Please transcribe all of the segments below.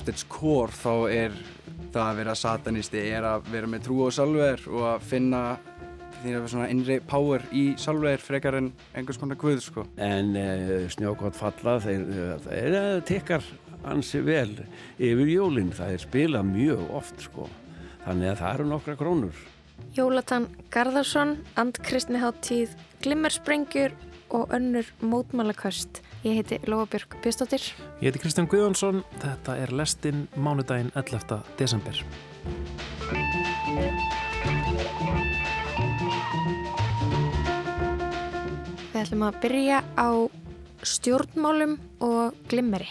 at its core þá er það að vera satanisti er að vera með trú og salver og að finna því að vera svona innri power í salver frekar en einhvers konar guð sko. En uh, snjókvátt falla þeir, þeir uh, tekkar ansi vel yfir jólinn, það er spila mjög oft sko, þannig að það eru nokkra krónur. Jólatan Garðarsson, Andkristni Háttíð, Glimmersprengjur og önnur mótmálaköst. Ég heiti Lóabjörg Björnstóttir. Ég heiti Kristján Guðjónsson. Þetta er lestinn mánudaginn 11. desember. Við ætlum að byrja á stjórnmálum og glimmeri.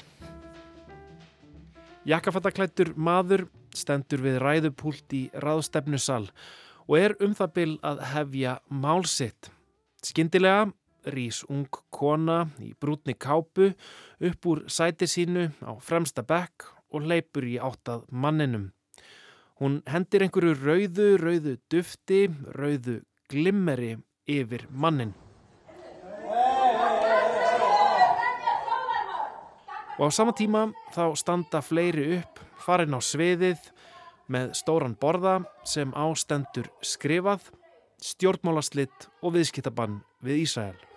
Jakkafattaklættur maður stendur við ræðupúlt í ráðstefnusal og er um það byll að hefja málsitt. Skindilega rýs ung kona í brútni kápu upp úr sæti sínu á fremsta bekk og leipur í áttað manninum. Hún hendir einhverju rauðu, rauðu dufti, rauðu glimmeri yfir mannin. Og á sama tíma þá standa fleiri upp, farin á sviðið með stóran borða sem ástendur skrifað, stjórnmálaslitt og viðskiptabann við Ísæl.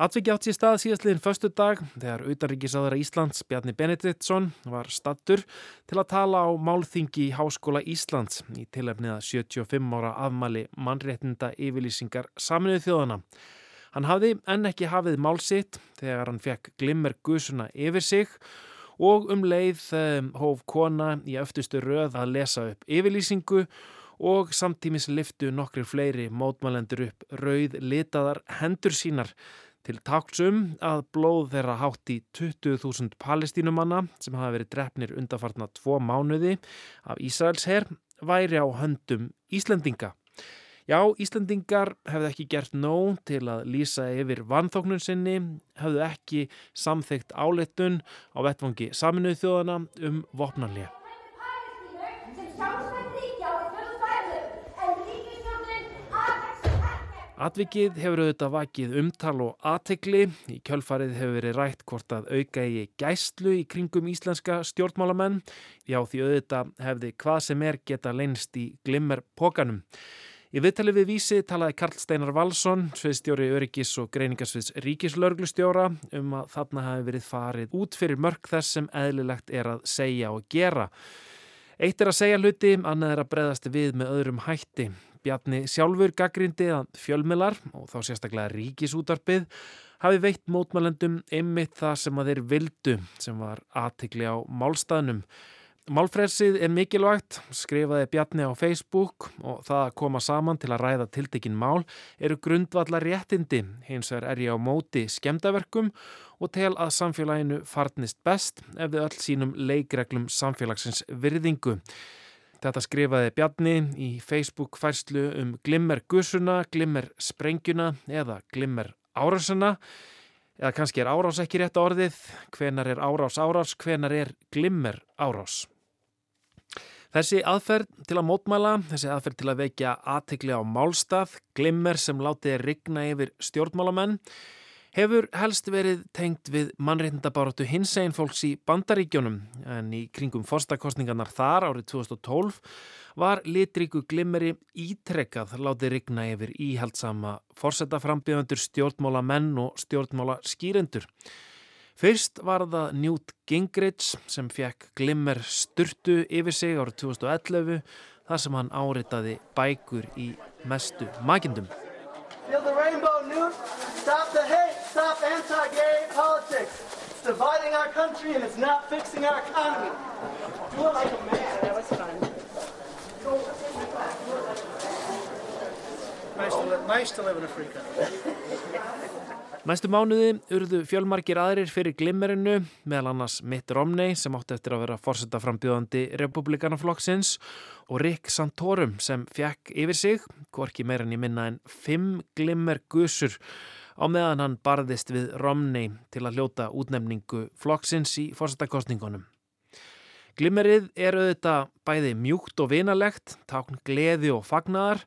Atvikið átt sér stað síðastliðin förstu dag þegar auðanríkisáðara Íslands Bjarni Benediktsson var stattur til að tala á málþingi í Háskóla Íslands í tilefniða 75 ára afmali mannréttinda yfirlýsingar saminuð þjóðana. Hann hafði enn ekki hafið málsitt þegar hann fekk glimmer gusuna yfir sig og um leið um, hóf kona í öftustu röð að lesa upp yfirlýsingu og samtímis liftu nokkri fleiri mótmælendur upp rauð litaðar hendur sínar til taksum að blóð þeirra hátt í 20.000 palestínumanna sem hafa verið drefnir undarfartna tvo mánuði af Ísraels herr væri á höndum Íslendinga. Já, Íslendingar hefðu ekki gert nóg til að lýsa yfir vanþóknun sinni, hefðu ekki samþygt áletun á vettvangi saminuð þjóðana um vopnarlega. Atvikið hefur auðvitað vakið umtal og aðtegli. Í kjölfarið hefur verið rætt hvort að auka í gæslu í kringum íslenska stjórnmálamenn. Já því auðvitað hefði hvað sem er geta leinst í glimmerpokanum. Í viðtalið við vísi talaði Karl Steinar Valsson, sviðstjóri Öryggis og greiningarsviðs Ríkislörglustjóra um að þarna hafi verið farið út fyrir mörg þess sem eðlilegt er að segja og gera. Eitt er að segja hluti, annað er að breyðast við með öðrum hætti. Bjarni sjálfur gaggrindi að fjölmilar og þá sérstaklega ríkisútarpið hafi veitt mótmælendum einmitt það sem að þeir vildu sem var aðtikli á málstæðnum. Málfrelsið er mikilvægt, skrifaði Bjarni á Facebook og það að koma saman til að ræða tiltekin mál eru grundvallar réttindi, hins vegar er ég á móti skemdaverkum og tel að samfélaginu farnist best ef við öll sínum leikreglum samfélagsins virðingu. Þetta skrifaði Bjarni í Facebook færslu um glimmer gussuna, glimmer sprengjuna eða glimmer árásuna eða kannski er árás ekki rétt orðið, hvenar er árás árás, hvenar er glimmer árás. Þessi aðferð til að mótmæla, þessi aðferð til að vekja aðtikli á málstað, glimmer sem látið rigna yfir stjórnmálamenn, hefur helst verið tengt við mannreitndabáratu hins einn fólks í bandaríkjónum en í kringum forstakostningarnar þar árið 2012 var litríku glimmeri ítrekkað látið rigna yfir íhaldsama forsetaframbjöðandur stjórnmála menn og stjórnmála skýrendur. Fyrst var það Newt Gingrich sem fekk glimmer sturtu yfir sig árið 2011 þar sem hann áritaði bækur í mestu makindum. Stop anti-gay politics. It's dividing our country and it's not fixing our economy. Do it like a man. That was fun. Nice to, live, nice to live in a free country. Næstu mánuði urðu fjölmarkir aðrir fyrir glimmerinu, meðal annars Mitt Romney sem átti eftir að vera fórsetta frambjóðandi republikanaflokksins og Rick Santorum sem fjakk yfir sig, hvorki meira en ég minna en fimm glimmergusur á meðan hann barðist við Romney til að hljóta útnefningu flokksins í fórsettakostningunum. Glimmerið er auðvitað bæði mjúkt og vinalegt, tákn gleði og fagnaðar,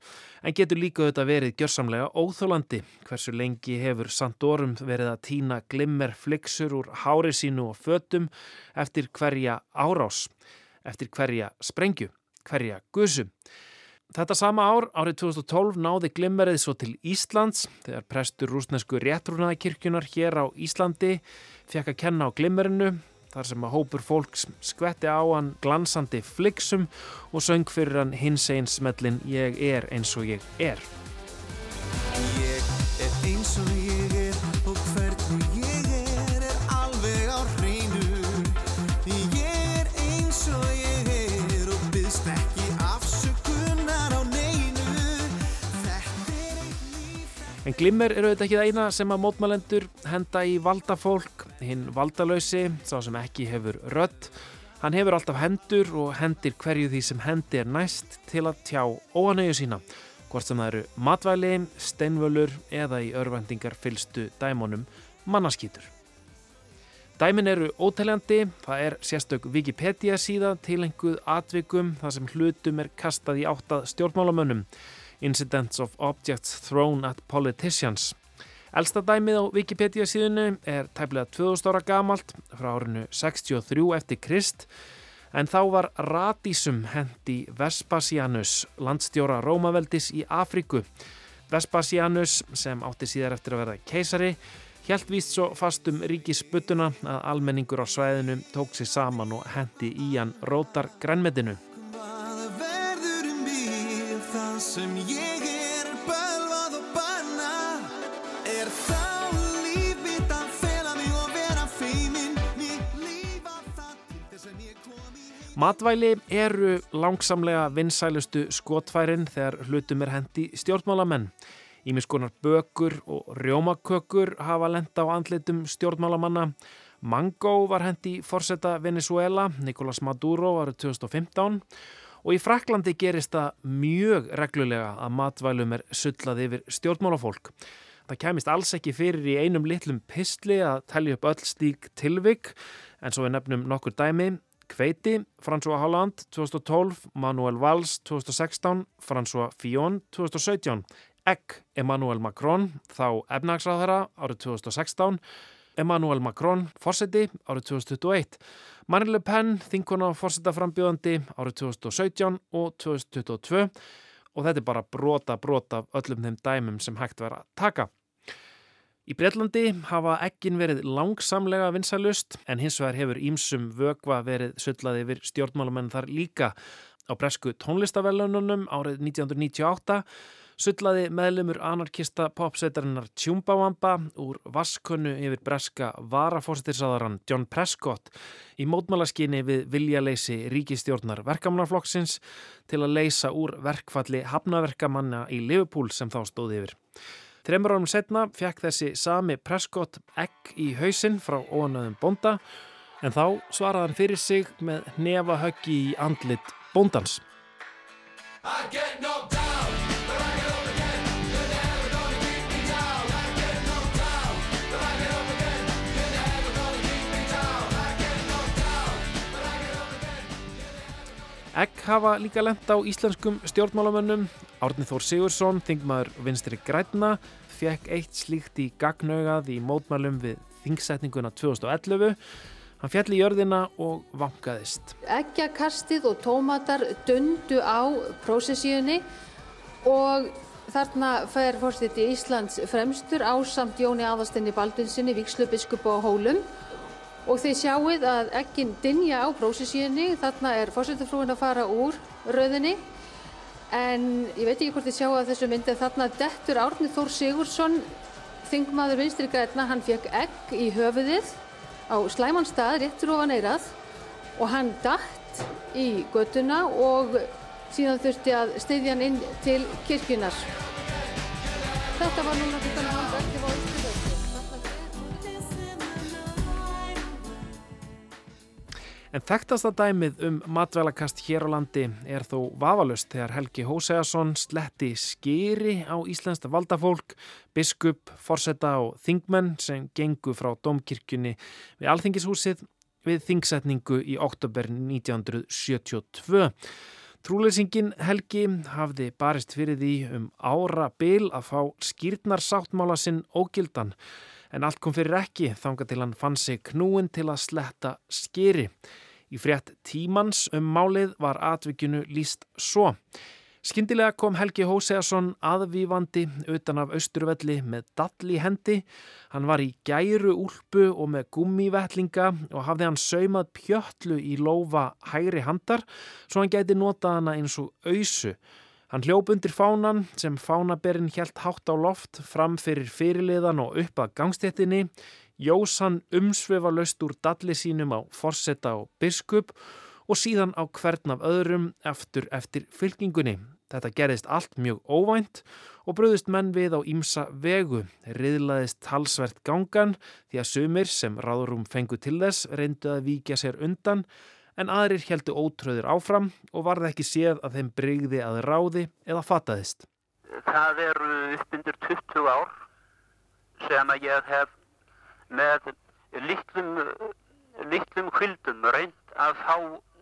en getur líka auðvitað verið gjörsamlega óþólandi. Hversu lengi hefur Sandorum verið að týna glimmerflixur úr hári sínu og fötum eftir hverja árás, eftir hverja sprengju, hverja gusu. Þetta sama ár, árið 2012, náði glimmerið svo til Íslands þegar prestur rúsnesku réttrúnaðakirkjunar hér á Íslandi fekk að kenna á glimmerinu þar sem að hópur fólks skvetti á hann glansandi fliksum og söng fyrir hann hins eins smellin Ég er eins og ég er. En glimmer eru þetta ekki það eina sem að mótmælendur henda í valda fólk hinn valdalösi, sá sem ekki hefur rött. Hann hefur alltaf hendur og hendir hverju því sem hendi er næst til að tjá óanauðu sína, hvort sem það eru matvæli, steinvölur eða í örvendingar fylstu dæmonum mannaskýtur. Dæmin eru ótæljandi, það er sérstök Wikipedia síða tilenguð atvikum þar sem hlutum er kastað í áttað stjórnmálamönnum, Incidents of Objects Thrown at Politicians. Elsta dæmið á Wikipedia síðunu er tæplega 2000 ára gamalt frá árinu 63 eftir Krist en þá var Radísum hendi Vespasianus, landstjóra Rómaveldis í Afriku. Vespasianus sem átti síðar eftir að verða keisari Hjælt víst svo fastum ríkisbutuna að almenningur á svæðinu tók sér saman og hendi í hann rótar grænmetinu. Sem ég er bölvað og banna? Er þá líf mitt að fela mig og vera feiminn Mér lífa það til þess að ég kom í heim. Matvæli eru langsamlega vinsælustu skotfærin þegar hlutum er hendi stjórnmálamenn. Ímiskonar bökur og rjómakökur hafa lenda á andlitum stjórnmálamanna. Mango var hendi fórsetta Venezuela, Nicolás Maduro árið 2015 og í Fraklandi gerist það mjög reglulega að matvælum er sullað yfir stjórnmálafólk. Það kemist alls ekki fyrir í einum litlum pistli að telja upp öll stík tilvik. En svo við nefnum nokkur dæmi. Kveiti, François Hollande 2012, Manuel Valls 2016, François Fillon 2017, Egg Emmanuel Macron, þá efnagsráðara árið 2016, Emmanuel Macron, fórseti árið 2021, Marine Le Pen, þinkona fórsetaframbjóðandi árið 2017 og 2022 og þetta er bara brota brota af öllum þeim dæmum sem hægt verða að taka. Í Breitlandi hafa ekkin verið langsamlega vinsalust en hins vegar hefur ímsum vögva verið sullað yfir stjórnmálamenn þar líka. Á bresku tónlistavellununum árið 1998 Sullaði meðlumur anarkista popsveitarinnar Tjumbawamba úr vaskunnu yfir breska varafórstirsaðaran John Prescott í mótmálaskinni við viljaleysi ríkistjórnar verkamannaflokksins til að leysa úr verkfalli hafnaverkamanna í Liverpool sem þá stóði yfir. Tremur ánum setna fekk þessi sami Prescott egg í hausinn frá óanöðum bonda en þá svaraði hann fyrir sig með nefa höggi í andlit bondans. Egg hafa líka lent á íslenskum stjórnmálamönnum. Árnið Þór Sigursson, þingmaður vinstri græna, fekk eitt slíkt í gagnaugað í mótmælum við þingsetninguna 2011. Hann fjalli í jörðina og vangaðist. Eggjakastið og tómatar dundu á prósessíunni og þarna fær fórstiti Íslands fremstur á samt Jóni Aðastinni Baldvinsinni, vikslubiskup og hólum og þið sjáuð að ekkin dinja á prósessíunni, þarna er fórsetafrúin að fara úr rauðinni en ég veit ekki hvort þið sjáu að þessu myndi. Að þarna dettur Árni Þór Sigursson þingmaður vinstri græna, hann fekk egg í höfuðið á slæman stað réttur ofan eirað og hann dætt í göttuna og síðan þurfti að steyðja hann inn til kirkjunar. Þetta var núna fyrir þannig að En þekktasta dæmið um matvælakast hér á landi er þó vafalust þegar Helgi Hósegason sletti skýri á Íslandsta valdafólk, biskup, forsetta og þingmenn sem gengu frá domkirkjunni við Alþingishúsið við þingsetningu í oktober 1972. Trúleysingin Helgi hafði barist fyrir því um ára bil að fá skýrnarsáttmála sinn ógildan en allt kom fyrir ekki þanga til hann fann sig knúin til að sletta skýri. Í frétt tímans um málið var atvikinu líst svo. Skyndilega kom Helgi Hóseason aðvífandi utan af austurvelli með dall í hendi. Hann var í gæru úlpu og með gummivettlinga og hafði hann saumað pjöttlu í lofa hægri handar svo hann gæti notað hana eins og auðsu. Hann hljóp undir fánan sem fánaberinn helt hátt á loft fram fyrir fyrirliðan og upp að gangstéttinni. Jós hann umsvefa löst úr dalli sínum á forsetta og biskup og síðan á hvern af öðrum eftir eftir fylkingunni. Þetta gerðist allt mjög óvænt og bröðist menn við á ímsa vegu. Riðlaðist talsvert gangan því að sumir sem ráðurum fengu til þess reyndu að víkja sér undan en aðrir heldu ótröður áfram og varði ekki séð að þeim brygði að ráði eða fataðist. Það eru uppbyndur 20 ár sem að ég hef með litlum kvildum reynd að fá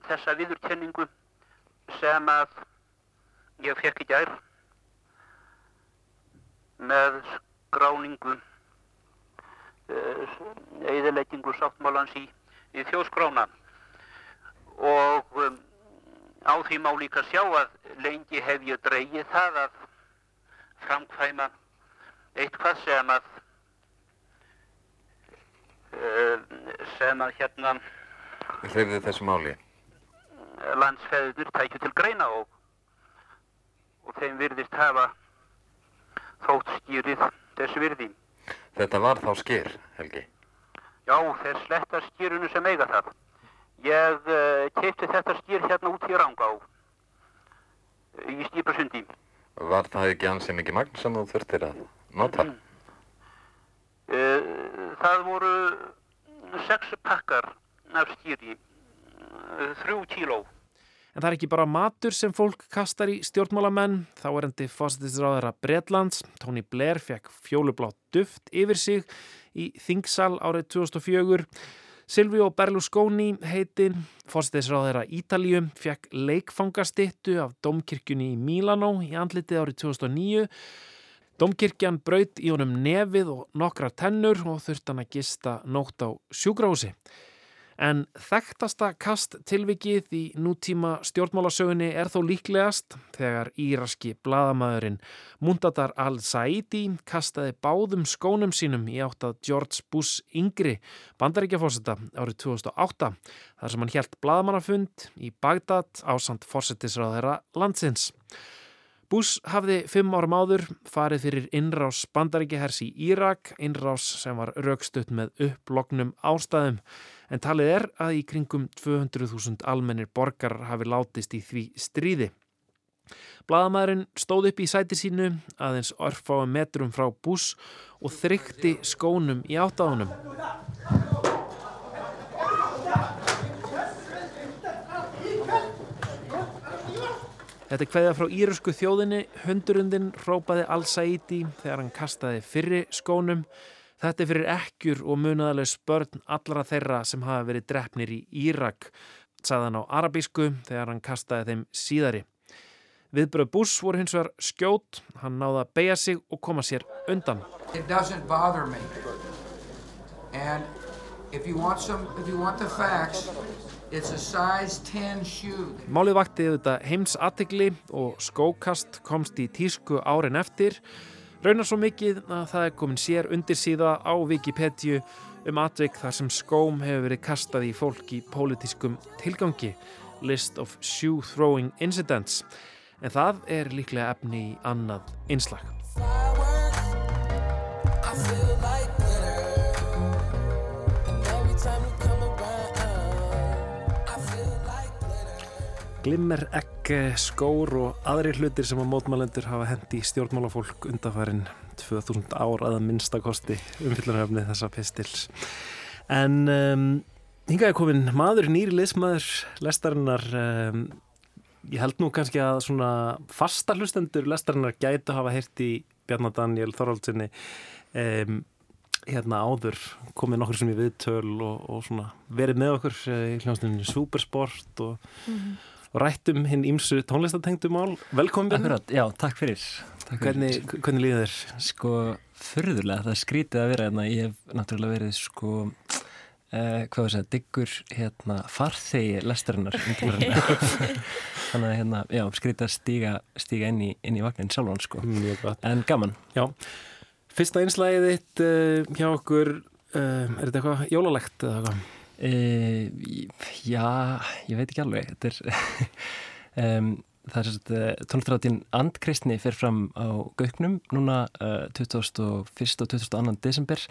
þessa viðurkenningu sem að ég fekk í gær með skráningu eðileggingu sáttmálans í, í þjóðskrána og um, á því má líka sjá að lengi hef ég dreigið það að framkvæma eitthvað sem að uh, sem að hérna Hlifði þessu máli? landsfeður tækju til greina og og þeim virðist hafa þótt skýrið þess virði. Þetta var þá skýr, Helgi? Já, þess sletta skýrunu sem eiga það. Ég eh, keipti þetta skýr hérna út í Rangá í Stýpasundi. Var það ekki ansið mikið magn sem þú þurftir að nota? Uh, það voru sex pakkar af skýri, uh, þrjú kíló. En það er ekki bara matur sem fólk kastar í stjórnmálamenn. Þá er endi fósittisráðara Bredlands. Tony Blair fekk fjólublátt duft yfir sig í Þingsal árið 2004. Silvio Berlusconi heitin fósittisráðara Ítalju fekk leikfangastittu af domkirkjunni í Mílanó í andlitið árið 2009. Domkirkjan braut í honum nefið og nokkrar tennur og þurft hann að gista nótt á sjúgrási. En þekktasta kast tilvikið í nútíma stjórnmálasögunni er þó líklegast þegar íraski bladamæðurinn Muntatar al-Saidi kastaði báðum skónum sínum í átt að George Bush yngri bandaríkjafórseta árið 2008 þar sem hann helt bladamannafund í Bagdad á samt fórsetisráðherra landsins. Bush hafði fimm árum áður farið fyrir innrás bandaríkjahers í Írak, innrás sem var raukstutt með upplognum ástæðum en talið er að í kringum 200.000 almennir borgar hafi látist í því stríði. Blaðamæðurinn stóð upp í sæti sínu aðeins örfáum metrum frá bús og þrykti skónum í áttaðunum. Þetta er hvaðið frá írusku þjóðinni, hundurundin rópaði Al-Saidi þegar hann kastaði fyrri skónum Þetta er fyrir ekkjur og munaðalega spörn allra þeirra sem hafa verið drefnir í Írak, sagðan á arabísku þegar hann kastaði þeim síðari. Viðbröð Bush voru hins vegar skjót, hann náða að beigja sig og koma sér undan. Facts, Málið vakti auðvitað heims aðtegli og skókast komst í tísku árin eftir. Raunar svo mikið að það er komin sér undir síða á Wikipedia um atveik þar sem skóm hefur verið kastað í fólk í pólitískum tilgangi, List of Shoe Throwing Incidents, en það er líklega efni í annað einslag. Glimmer, egg, skór og aðri hlutir sem að mótmælendur hafa hendi stjórnmálafólk undanfærin 2000 ár aða minnstakosti umfyllunaröfni þessa pistils. En um, hingaði komin maður, nýri leismadur, lestarinnar, um, ég held nú kannski að svona fasta hlustendur lestarinnar gætu hafa heyrti Bjarnar Daniel Þorvaldsinni um, hérna áður komið nokkur sem í viðtöl og, og svona verið með okkur eh, í hljómsninu Supersport og, Mhm. Og rættum hinn ímsu tónlistatengdu mál. Velkomin. Akkurat, já, takk fyrir, takk fyrir. Hvernig, hvernig líður þér? Sko, furðulega, það skrítið að vera hérna, ég hef náttúrulega verið sko eh, hvað var það, diggur hérna, farþegi lestarinnar þannig að hérna, já, skrítið að stíga, stíga inn, í, inn í vagnin sjálfan sko, gott. en gaman Já, fyrsta einslægið þitt uh, hjá okkur, uh, er þetta eitthvað jólalegt eða eitthvað? E, Já, ég veit ekki alveg þetta er um, það er sérst uh, tónlistræðin Andkristni fer fram á Gauknum núna uh, 21. og 22. desember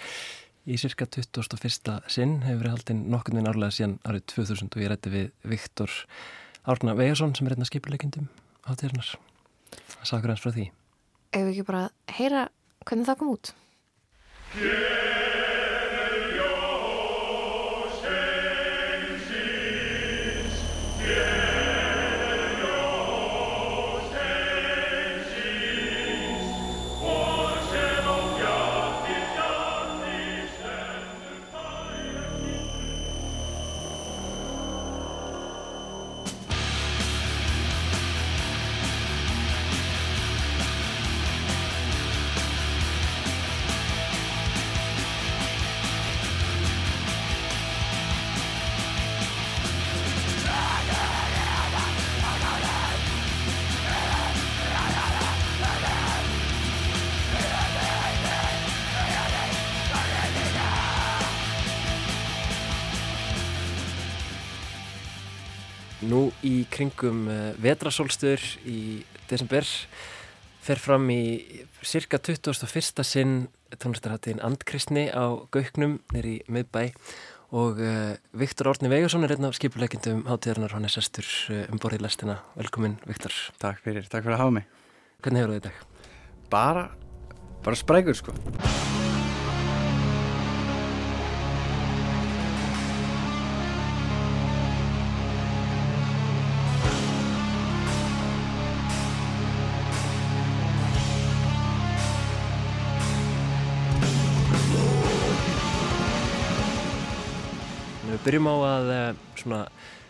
í cirka 21. sinn hefur verið haldinn nokkurn veginn árlega síðan árið 2000 og ég rætti við Viktor Árna Vegarsson sem er einna skipuleikundum hátíðarnar að sakur hans frá því Ef við ekki bara heyra hvernig það kom út. Nú kringum uh, vetrasólstöður í desember fer fram í cirka 21. sinn tónlistarháttiðin Andkristni á Gauknum nýri miðbæ og uh, Viktor Árni Vegarsson er einn af skipuleikindum hátíðarnar, hann er sestur uh, um borðið lestina. Velkomin Viktor. Takk fyrir, takk fyrir að hafa mig. Hvernig hefur í dag? Bara, bara sprækur sko. Byrjum á að uh, svona,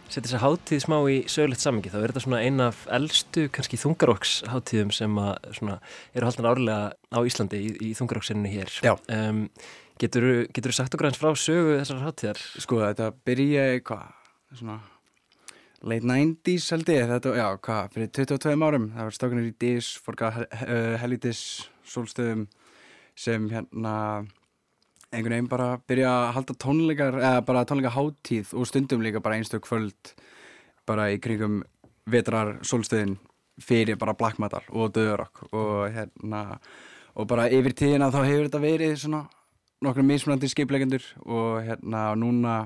setja þess að hátíð smá í sögulegt samengi. Þá er þetta svona eina af eldstu, kannski þungaróks hátíðum sem að, svona, eru haldan árlega á Íslandi í, í þungaróksinnu hér. Um, getur þú sagt okkur hans frá sögu þessar hátíðar? Sko þetta byrjaði hvað, svona late 90s held ég, þetta, já hvað, fyrir 22 árum, það var stókunir í Dis, uh, Helidis sólstöðum sem hérna einhvern veginn bara byrja að halda tónleikar, eða bara tónleika hátíð og stundum líka bara einstök kvöld bara í kringum vetrar sólstöðin fyrir bara black metal og döðurokk og hérna og bara yfir tíðina þá hefur þetta verið svona nokkru mismunandi skipleikendur og hérna núna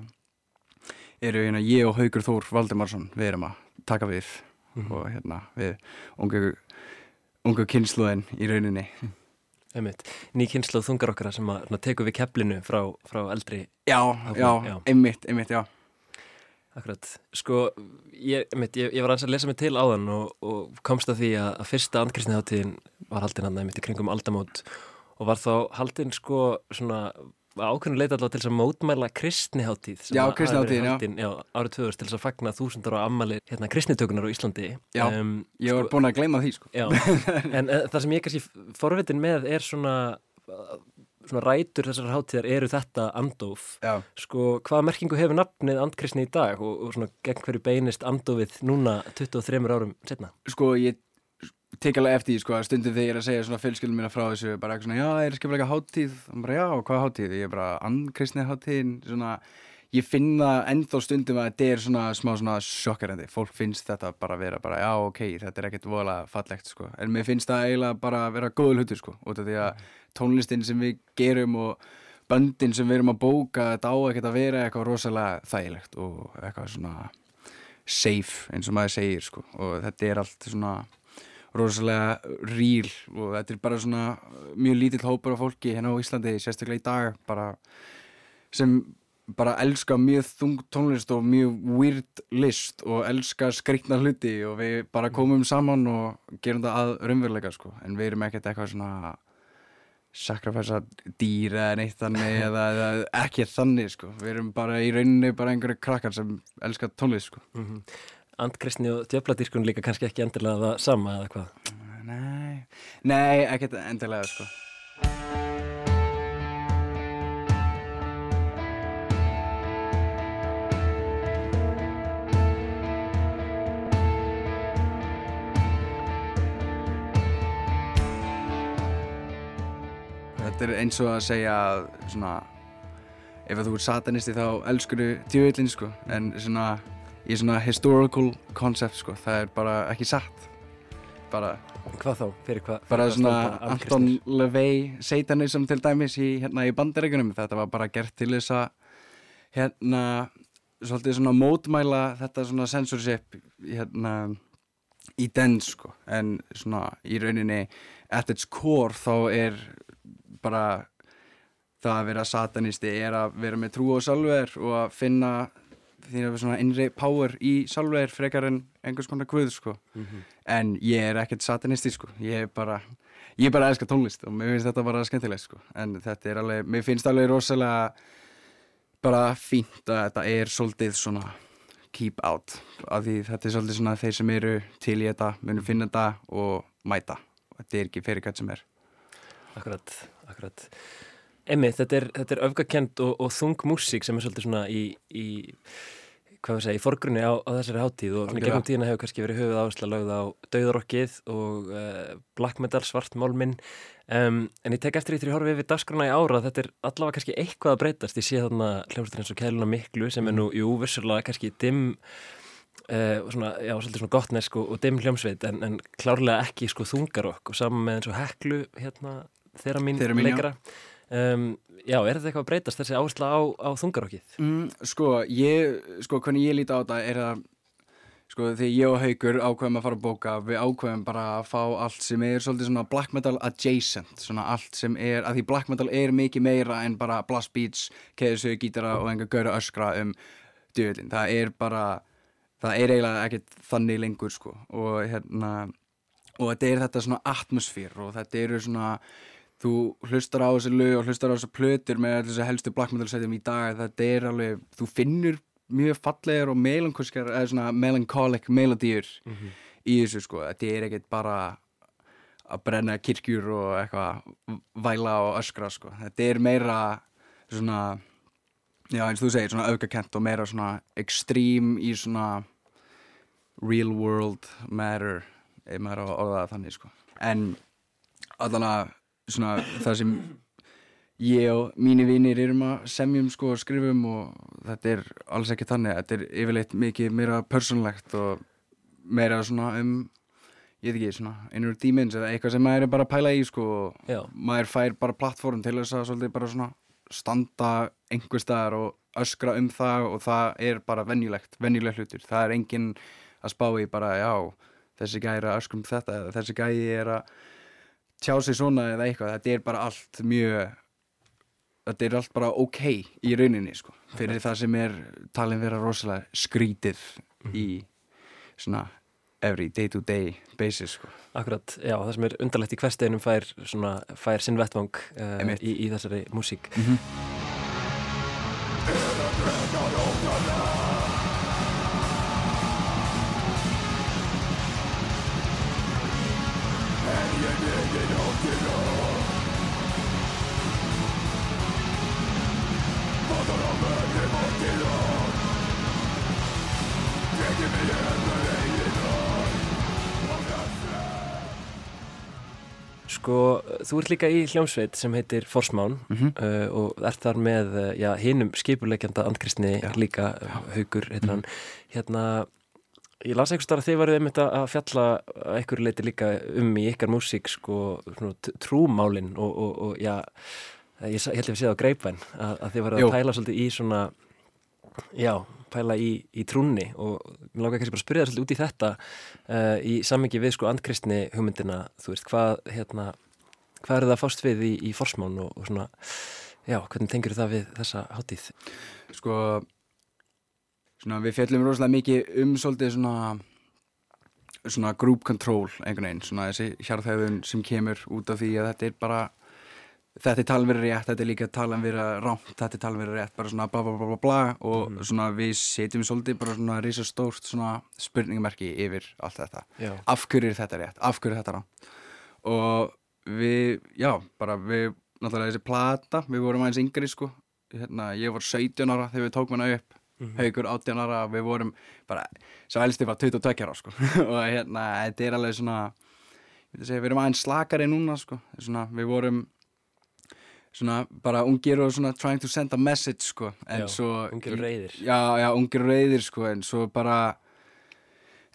eru hérna ég og Haugur Þór Valdimarsson við erum að taka við og hérna við ungu, ungu kynsluðin í rauninni Einmitt. Ný kynslu þungarokkara sem að tekur við keflinu frá, frá eldri Já, Áfram, já, já. einmitt, einmitt, já Akkurat, sko, ég, einmitt, ég, ég var að lesa mig til áðan og, og komst að því að, að fyrsta andkristniháttíðin var haldin hann einmitt í kringum aldamót og var þá haldin sko svona ákveðinu leita allavega til að mótmæla kristniháttíð Já, kristnihátíðin, já. árið 2000 til að fagna þúsundar á ammali hérna kristnitökunar á Íslandi Já, um, Ég var búin að gleyma því sko Já, en uh, það sem ég kannski forvitin með er svona, svona rætur þessar hátíðar eru þetta andóf. Já, Sko, hvaða merkingu hefur nafnið andkristni í dag og, og svona gegn hverju beinist andófið núna 23 árum setna? sko ég tek alveg eftir sko að stundum þegar ég er að segja svona fjölskyldum mína frá þessu bara eitthvað svona, já, er skiplega hátíð? Og bara, já, hvað hátíð? Ég er bara, andkristni hátíðin. Svona, ég finn það ennþá stundum að þetta er svona smá svona sjokkarandi, fólk finnst þetta bara vera bara, já, ok, þetta er ekkert voðalega fallegt sko, en mér finnst það eiginlega bara að vera góður hlutur sko, út af því að tónlistin sem við gerum og böndin sem við erum að bóka, þetta á ekkert að vera eitthvað rosalega þægilegt og eitthvað svona safe eins og maður segir sko. Og þetta er allt svona rosalega ríl og þetta er bara svona mjög lítill hópur af fólki hérna á Íslandi sérstaklega í dag bara sem bara elska mjög þung tónlist og mjög weird list og elska skrikna hluti og við bara komum saman og gerum það að raunveruleika sko. En við erum ekkert eitthvað svona sakrafæsa dýr eða neitt þannig eða, eða ekki þannig sko. Við erum bara í rauninni bara einhverju krakkar sem elskar tónlist sko. Mm -hmm. Andkristni og djöfladýrkun líka kannski ekki endilega það sama eða hvað? Nei, nei, ekkert endilega sko Þetta er eins og að segja svona ef þú er satanisti þá elskur þú djöðlinn sko en svona í svona historical concept sko það er bara ekki satt bara Hvað þá? Fyrir hvað? bara svona Anton? LaVey satanism til dæmis í, hérna, í bandaríkunum þetta var bara gert til þess að hérna svolítið svona mótmæla þetta svona censorship hérna í den sko en svona í rauninni at its core þá er bara það að vera satanisti er að vera með trú á sjálfur og að finna því að vera svona innri power í sjálfur frekar en einhvers konar guð sko. Mhm. en ég er ekkert satanisti sko. Ég er bara, ég er bara að elska tónlist og mér finnst þetta bara skemmtilegt sko. En þetta er alveg, mér finnst alveg rosalega bara fínt að þetta er svolítið svona keep out, af því þetta er svolítið svona þeir sem eru til í þetta munum finna þetta og mæta. Og þetta er ekki fyrir hvert sem er. Akkurat, akkurat. Emmi, þetta er, er öfgakend og, og þung músík sem er svolítið svona í, í hvað við segja, í forgrunni á, á þessari hátíð og gegnum tíðina hefur kannski verið höfuð áhersla lögð á dauðarokkið og uh, black metal, svartmálminn um, en ég tek eftir því þegar ég horfi yfir dagskrana í ára þetta er allavega kannski eitthvað að breytast. Ég sé þarna hljómsveitir eins og Kæluna Miklu sem er nú, jú, vissulega kannski dimm Uh, og svona, já, svolítið svona gottnesk og, og dimm hljómsveit en, en klárlega ekki sko þungarokk. Og saman með eins og heklu hérna, þeirra mín Þeirra mín, já. Um, Já, er þetta eitthvað að breytast þessi áhersla á, á þungarokkið? mm, Sko, ég, sko, hvernig ég líti á þetta er að sko, því ég og Haugur ákveðum að fara að bóka við ákveðum bara að fá allt sem er svolítið svona black metal adjacent svona allt sem er, að því black metal er mikið meira en bara blast beats keðisögu, gítara og enga gaura öskra um döðlin, það er bara það er eiginlega ekkert þannig lengur sko og hérna og þetta er þetta svona atmosfér og þetta eru svona þú hlustar á þessi lög og hlustar á þessi plötur með þessi helstu black metal setjum í dag þetta er alveg, þú finnur mjög fallegar og melankolskar eða svona melancholic melodíur í þessu sko, þetta er ekkert bara að brenna kirkjur og eitthvað væla og öskra sko, þetta er meira svona já eins og þú segir, svona aukakent og meira svona extreme í svona real world matter ef maður á að orða það þannig sko. En allan að svona það sem ég og mínu vinir erum að semjum sko og skrifum og þetta er alls ekki þannig þetta er yfirleitt mikið meira persónlegt og meira svona um ég veit ekki, svona einhver dímins eða eitthvað sem maður er bara að pæla í sko og Já. maður fær bara plattform til þess að svolítið bara svona standa einhver staðar og öskra um það og það er bara venjulegt, venjulegt hlutur það er enginn að spá í bara já, þessi gæði er að öskra um þetta eða þessi gæði er að tjá sig svona eða eitthvað, þetta er bara allt mjög þetta er allt bara ok í rauninni sko, fyrir það sem er talin vera rosalega skrítið í svona every day to day basis sko. Akkurat, já, það sem er undarlegt í hversteginum fær, fær sinn vettvang uh, í, í þessari músík Sko, þú ert líka í hljómsveit sem heitir Forsmán Mhm. uh, og ert þar með uh, já, hinum skipuleikjanda andkristni líka, já. Haugur heitir Mhm. hann hérna, ég las eitthvað að þið varuð einmitt að fjalla að einhverju leiti líka um í ykkar músík sko, svona t- trúmálin og, og, og já, ég, ég held að sé það á greipvæn að, að þið varuð Jú. að pæla svolítið í svona já, pæla í, í trúnni og mér langar kannski bara að spyrja það svolítið út í þetta uh, í sammingi við sko andkristni hugmyndina, þú veist, hvað hérna, hvað er það að fást við í, í forsmán og, og svona, já, hvernig tengur það við þessa hátíð? sko svona við fjallum rosalega mikið um svolítið svona svona group control einhvern veginn, svona þessi hjarðhæðun sem kemur út af því að þetta er bara þetta er talin verið rétt, þetta er líka talin verið rámt, þetta er talin verið rétt, bara svona bla bla bla bla bla. Og svona við setjum svolítið bara svona risa stórt svona spurningamerki yfir allt þetta. Já. Af hverju er þetta rétt, af hverju er þetta rámt og við, já, bara við, náttúrulega þessi plata, við vorum aðeins yngri sko, hérna, ég var 17 ára þegar við tókum hana upp, haugur 18 ára, við vorum bara, svo elsti var 22 ára sko. Og hérna, þetta er alveg svona, segja, við erum aðeins slakari núna sko, svona, við vorum svona bara ungir og svona trying to send a message sko. Já, svo ungir og reiðir. já, já, ungir reyðir sko. En svo bara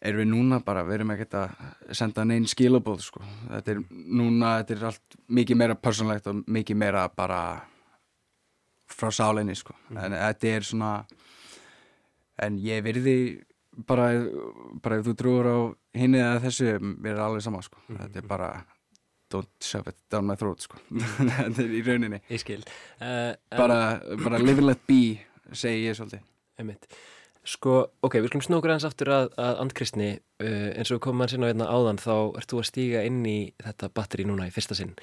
erum við núna bara, við erum ekkert að senda neinn skilabóð sko. Þetta er núna, þetta er allt mikið meira personlegt og mikið meira bara frá sálinni sko. En þetta er svona en ég verði bara, bara ef þú trúur á hinni eða þessu, við erum alveg sama sko. Þetta er bara don't shove it down my throat sko. Þetta er í rauninni. Uh, bara, bara live and let be segi ég svolítið. Einmitt. Sko, ok, við skulum snókur aðeins aftur að, að andkristni. Uh, eins og við komum að sinna hérna áðan þá ert þú að stíga inn í þetta batteri núna í fyrsta sinn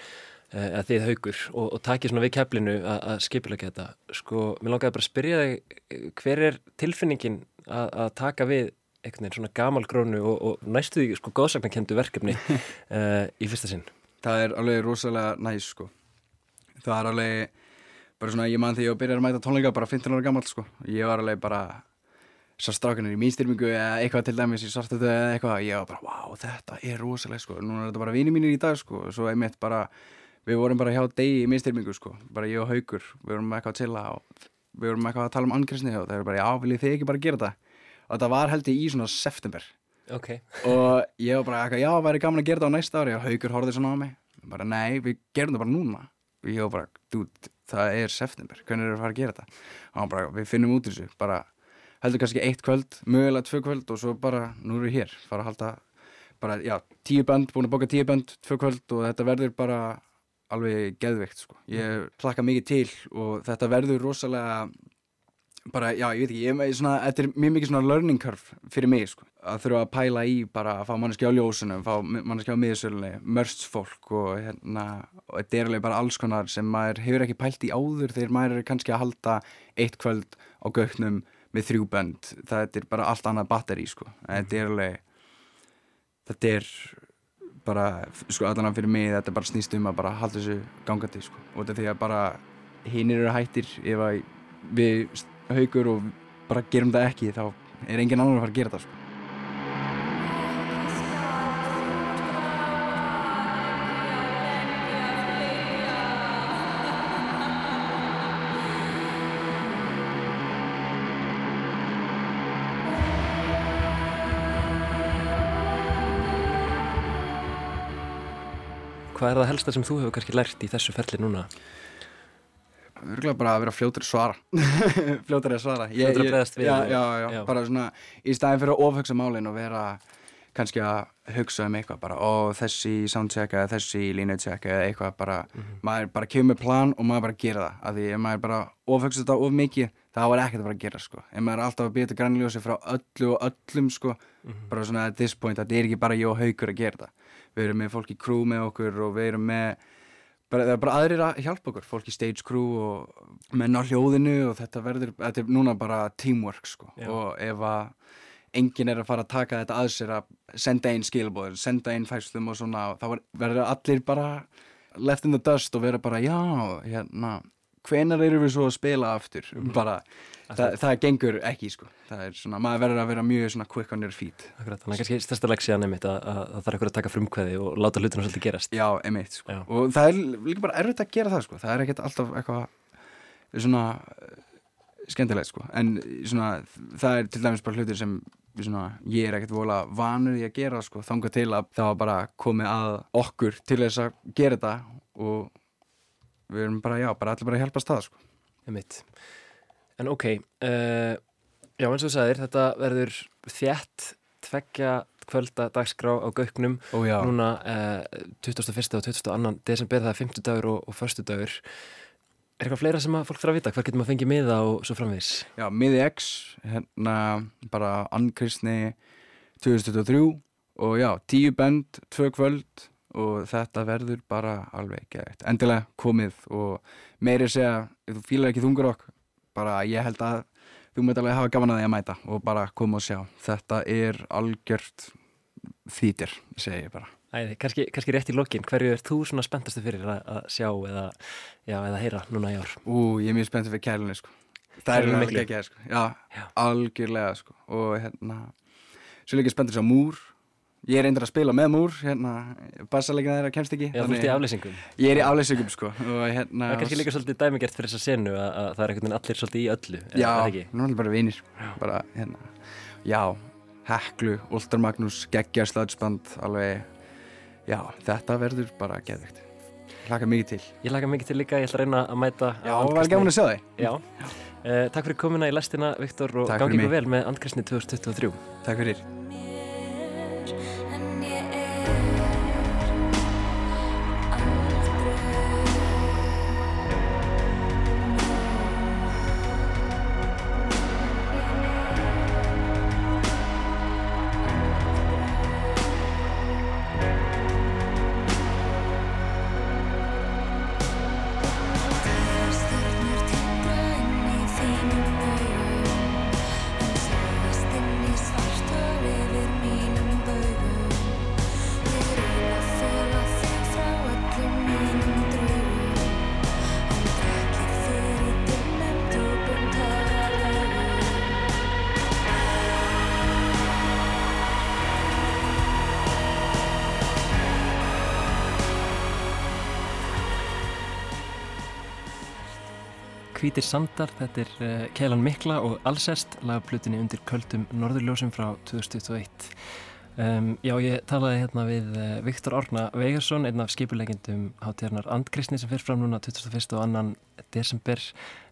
uh, að þið haugur og, og takið svona við keflinu að, að skipulega þetta. Sko, mér langaði bara að spyrja þig eh, hver er tilfinningin að, að taka við einhvern veginn svona gamalgrónu og, og næstu því sko góðsaknakendu verkefni uh, í fyrsta sinn? Það er alveg rosalega næs sko. Það er alveg bara svona ég man þegar ég var að byrja að mæta tónleika bara 15 ára gammal sko. Ég var alveg bara svo strákanir í mínstyrmingu eða eitthvað til dæmis í svartötu eða eitthvað ég var bara wow þetta er rosalega sko. Núna er þetta bara vini mínir í dag sko. Og svo einmitt bara við vorum bara hjá degi í mínstyrmingu sko. Bara ég og Haugur við vorum eitthvað að chilla og við vorum eitthvað að tala um angriðsni og það er bara já viljið þið ekki bara gera þetta? Og þetta var held ég í svona september. Ok, og ég var bara eitthvað, já, væri gaman að gera þetta á næsta ári. Og Haukur horfði svona á mig. Bara, nei, við gerum þetta bara núna. Og ég var bara, dude, það er september. Hvernig er það að fara að gera þetta? Og hann bara, við finnum út í þessu, bara heldur kannski eitt kvöld, mögulega tvö kvöld og svo bara, nú erum við hér, fara að halda bara, já, tíu bönd, búin að boka tíu bönd tvö kvöld og þetta verður bara alveg geðveikt, sko. Ég plakka mikið til og þetta verður rosalega bara, já, ég veit ekki, ég, svona, þetta er mjög mikið svona learning curve fyrir mig, sko, að þurfa að pæla í bara að fá manneskja á ljósunum, fá manneskja á miðsölunni, mörst fólk og hérna, og þetta er alveg bara alls konar sem maður hefur ekki pælt í áður þegar maður er kannski að halda eitt kvöld á göknum með þrjú bönd, það er bara allt annað batteri, sko, þetta er alveg þetta er bara, sko, allan fyrir mig þetta bara snýst um að bara halda þessu gangandi, sko, og þetta er því að bara hinnir eru hættir ef að við haugur og bara gerum það ekki þá er engin annar að fara að gera það sko. Hvað er það helsta sem þú hefur kannski lært í þessu ferli núna? Örgulega bara að vera fljótur að svara. Fljótur að svara. Ég, Fljótur að bregðast við já, og- já, já, já. bara svona í staðin fyrir að ofhugsa málin og vera kannski að hugsa um eitthvað bara, ó þessi soundcheck eða þessi línucheck eða eitthvað bara maður bara kemur plan og maður bara gera það. Af því ef maður bara ofhugsa þetta of mikið þá er ekkert að fara að gera sko. Ef maður er alltaf að býta grænljósi frá öllu og öllum sko bara svona at this point þetta er ekki bara ég og haugur að gera það við erum með fólk í crew með okkur og við erum með bara, það er bara aðrir að hjálpa okkur fólk í stage crew og menn á hljóðinu og þetta verður, þetta er núna bara teamwork sko Já. og ef að enginn er að fara að taka þetta að sér að senda einn skilabóður, senda einn fæslum og svona, þá er- verður allir bara left in the dust og vera bara já, hérna hvenar eru við svo að spila aftur bara, það, það gengur ekki sko það er svona, maður verður að vera mjög svona quick on your feet Akkurat, þannig að kannski stærsta leksíðan einmitt að, að, að það er eitthvað að taka frumkvæði og láta hlutina svolítið gerast. Já, emitt, sko. Já. Og það er líka bara erfitt að gera það, sko. Það er ekkert alltaf eitthvað svona eh, skemmtilegt, sko. En svona, það er til dæmis bara hlutir sem svona, ég er ekkert vola vanur í að gera, sko. Þanga til að það var bara komið að okkur til þess að gera þetta og við erum bara, já, bara allir bara að hjálpast það, sko. En ok, uh, já eins og þú sagðir, þetta verður þjætt tveggja kvölda dagskrá á gauknum Ó, núna uh, 21. og 22. desember, það er 50 dagur og, og förstu dagur. Er eitthvað fleira sem að fólk þarf að vita? Hver getur maður fengið miða og svo framvegis? Já, miði X, hérna bara Ann Kristni 2023 og já, tíu bend, tvö kvöld og þetta verður bara alveg geðvægt. Endilega komið og meiri segja, ef þú fýlar ekki þungarokk, bara ég held að þú möt alveg hafa gaman að því að mæta og bara koma og sjá. Þetta er algjört þýtir, segi ég bara. Æði, kannski, kannski rétt í lokin, hverju er þú svona spenntastu fyrir að, að sjá eða, já, eða heyra núna í ár? Ú, ég er mjög spenntið fyrir kælunni, sko. Það er alveg ekki að, sko. Já, Já. algjörlega, sko. Og hérna, svo er líka spenntið svo múr. Ég er eindir að spila með múr, hérna, bassalegina þeirra kemst ekki. Já, þú ert í afleysingum. Ég er í afleysingum, sko. Og hérna... Það er kannski líka svolítið dæmigert fyrir þessa senu að, að það er einhvern veginn allir svolítið í öllu, er Já, það ekki? nú er það bara vinir. Bara, hérna, já, Heklu, Ultar Magnús, Geggja, Slöðsband, alveg, já, þetta verður bara geðvikt. Hlaka mikið til. Ég laka mikið til líka, ég ætla að reyna að mæta Já, það var gaman að sjá þig. Já, uh, takk fyrir komuna í lestina, Viktor, og gangi ykkur vel með Andkrisni 2023. Takk fyrir. Hvítir sandar, þetta er uh, Keilan Mikla og Alsest, lagaplutinni undir köldum Norðurljósum frá 2021. Um, já, ég talaði hérna við uh, Viktor Árna Veigarsson, einn af skipulegjendum hátíðarnar Andkristni sem fyrir fram núna 21. og annan desember.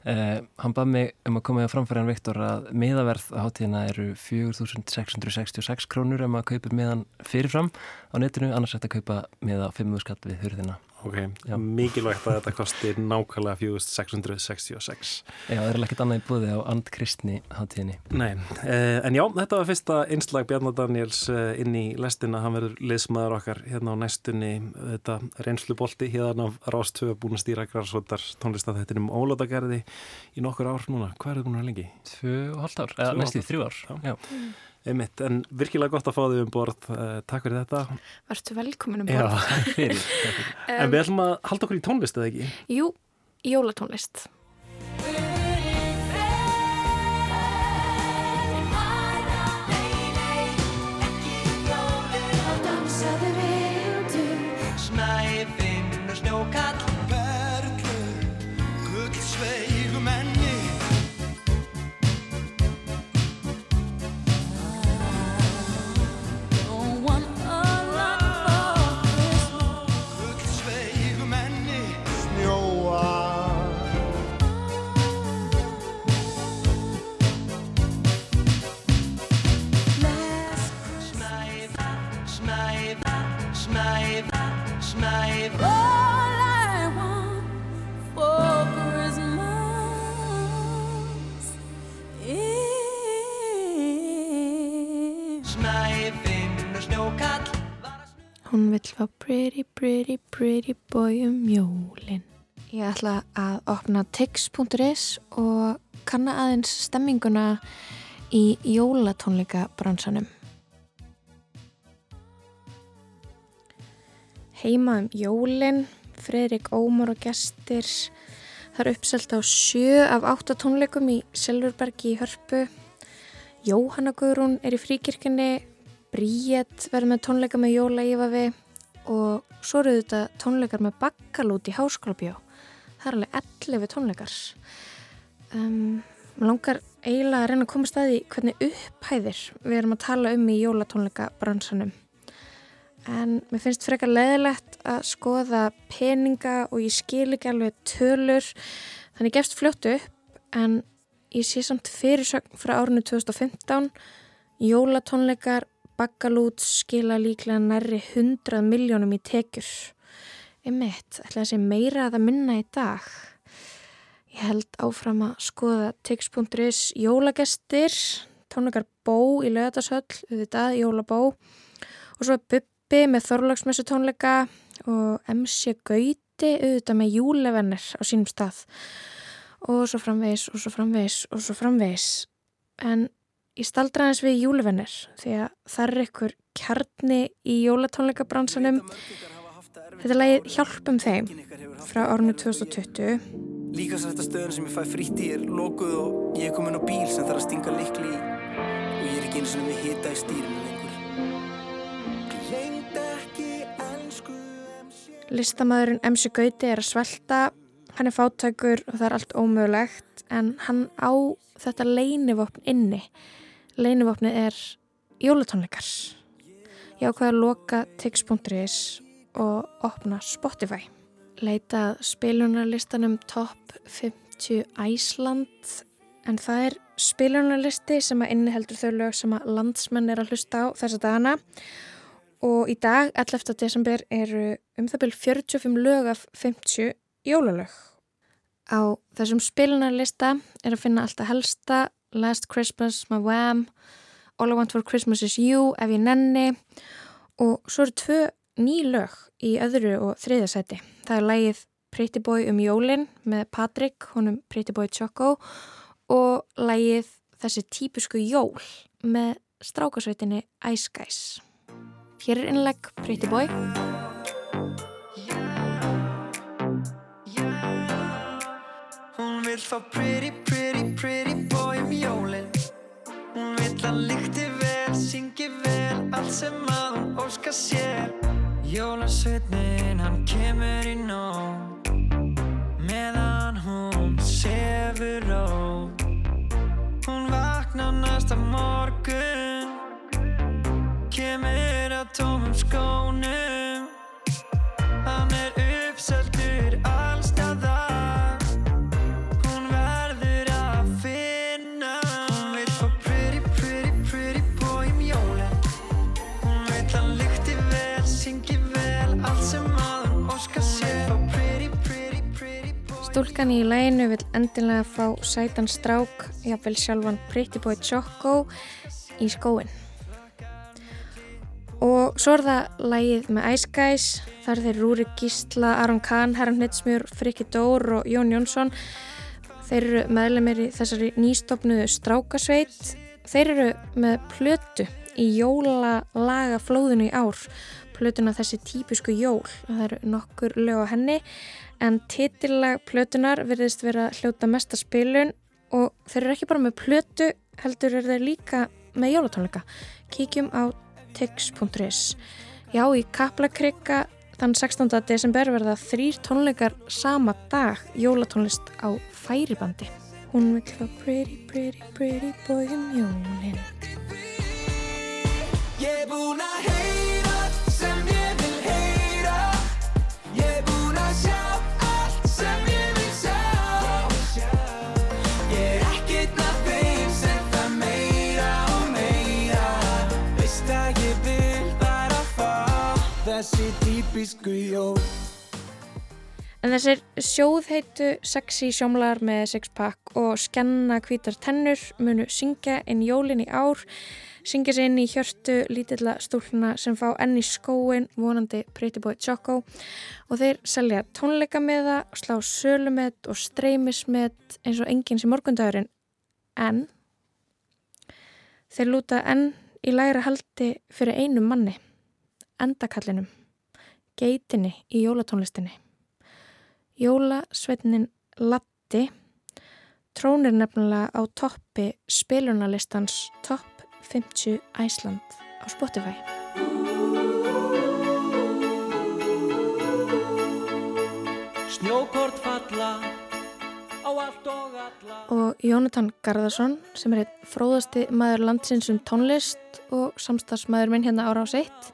Uh, hann bað mig um að koma í að framfæra hann Viktor að miðaverð á hátíðina eru 4.666 krónur ef maður kaupir miðan fyrirfram á netinu, annars hægt að kaupa miða 5 skall við hurðina. Ok, Já. mikilvægt að þetta kosti nákvæmlega 4666. Já, það er ekkert annað í búði á Andkristni hátíðinni. Nei, eh, en já, þetta var fyrsta einslag Bjarnar Daniels eh, inn í lestina, hann verður liðsmaður okkar hérna á næstunni, þetta reynslubolti hérna af Rástöfu búin að stýra græsvotar tónlistafættinum Ólótagerði í nokkur ár núna, hvað er það búin að lengi? Tvö og hálft ár, eða næstu þrjú ár. Já. Já. Einmitt, en virkilega gott að fá þig um borð, eh, takk fyrir þetta. Vartu velkomin um Já, borð? Takk fyrir. Fyrir. en við ætlum að halda okkur í tónlist eða ekki? Jú, jólatónlist. Hún vill fá pretty, pretty, pretty boy um jólin. Ég ætla að opna tix.is og kanna aðeins stemminguna í jólatónleika bransanum. Heima um jólin, Fredrik Ómar og gestir. Það er uppselt á sjö af átta tónleikum í Silfurbergi í Hörpu. Jóhanna Guðrún er í fríkirkjunni, Bríett verður með tónleika með Jóla Ífavi og svo eru þetta tónleikar með bakkalút í Háskólabjó. Það er alveg 11 tónleikar. Um, Mér langar eiginlega að reyna að koma staði hvernig upphæðir við erum að tala um í jólatónleika bransanum. En mér finnst frekar leðilegt að skoða peninga og ég skil ekki alveg tölur þannig gefst fljótt upp en ég sé samt fyrirsögn frá árinu 2015 jólatónleikar bakkalút skila líklega nærri 100 miljónum í tekjur. Einmitt, ætla sé meira að það minna í dag. Ég held áfram að skoða tix.is jólagestir, tónleikar bó í lögatarsöll, auðvitað jólabó og svo Bubbi með þorlagsmessu tónleika, og MC Gauti auðvitað með júlevennir á sínum stað og svo framvegis og svo framvegis og svo framvegis en ég staldra aðeins við júlevennir því að það er ykkur kjarni í jólatónleikabransanum. Þetta er lagið Hjálpum þeim frá árinu 2020 Líkasrættastöðun sem ég fæ frítt í er lokuð og ég er komin á bíl sem þarf að stinga likli í. Og ég er ekki eins og með hita í stýrinu lengur. Listamæðurinn MC Gauti er að svelta, hann er fátækur og það er allt ómögulegt en hann á þetta leinivopn inni. Leinivopnið er jólatónleikar. Ég ákveði að loka tix.is og opna Spotify. Leitað spilunarlistanum Top 50 Æsland en það er spilunarlisti sem að inniheldur þau lög sem að landsmenn er að hlusta á þessa dagana og í dag, 11. desember, eru um það byrj 45 lög af 50 jólalög. Á þessum spilunarlista er að finna alltaf helsta Last Christmas með Wham, All I Want For Christmas Is You, Ef ég nenni og svo eru tvö ný lög í öðru og þriðja seti. Það er lægið Pretty Boy um jólin með Patrick, honum Pretty Boy Choco og lægið þessi típisku jól með strákasveitinni Ice Guys. Hér er innlegg Pretty Boy. Vill fá pretty, pretty, pretty boy um jólin. Hún vill að lykti vel, syngi vel, allt sem að hún óska sér. Jólasveitnin, hann kemur í nóg Meðan hún sefur ró Hún vaknar næsta morgun. Kemur að tómum skónum Stúlkan í læginu vil endilega fá sætan strák, jafnvel sjálfan Pretty Boy Choco í skóin. Og svo er það lægið með Ice Guys, þar þeir Rúri Gísla, Aron Kahn, Herran Hnitsmjör, Frikki Dór og Jón Jónsson. Þeir eru meðlemið í þessari nýstofnuðu strákasveit. Þeir eru með plötu í jólalaga flóðinu í ár. Plötuna þessi típisku jól. Það eru nokkur lög á henni en titillag plötunar verðist vera hljóta mesta spilun og þeir eru ekki bara með plötu heldur er þeir líka með jólatónleika. Kíkjum á tix.is Já, í Kaplakrika þann 16. desember verða þrýr tónleikar sama dag jólatónlist á færibandi. Hún vil fá pretty, pretty, pretty boy um jólin. Ég búinn að heyra En þessir sjóðheitu sexy sjómlar með sixpack og skenna hvítar tennur munu syngja inn jólin í ár, syngja sér inn í hjörtu lítilla stúlna sem fá enn í skóin vonandi Pretty Boy Choco og þeir selja tónleika með það, slá sölumett og streymismett eins og enginn sem morgundagurinn. En þeir lúta enn í læra haldi fyrir einum manni, endakallinum, geitinni í jólatónlistinni. Jólasveitnin Latti trónir nefnilega á toppi spilunarlistans Top 50 Æsland á Spotify. Snjókort falla á allt og alla Og Jónatan Garðarsson sem er einn fróðasti maður landsins um tónlist og samstagsmaður minn hérna ára á sitt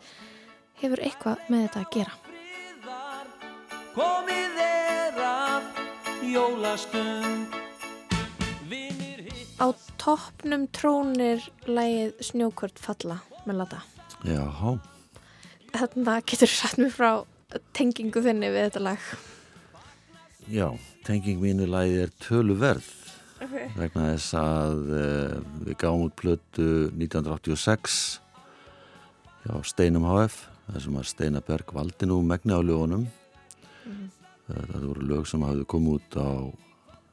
hefur eitthvað með þetta að gera. Komið er að jólastund Á toppnum trónir lægið Snjókort falla með lata. Jáhá, Þetta getur satt mér frá tengingu þinni við þetta lag. já, tenging mínu lagi er töluverð Ok. vegna þess að uh, við gáum út plötu 1986 hjá Steinum HF það sem að Steinar Berg valdi nú megni á lögunum Mhm. það voru lög sem hafði komið út á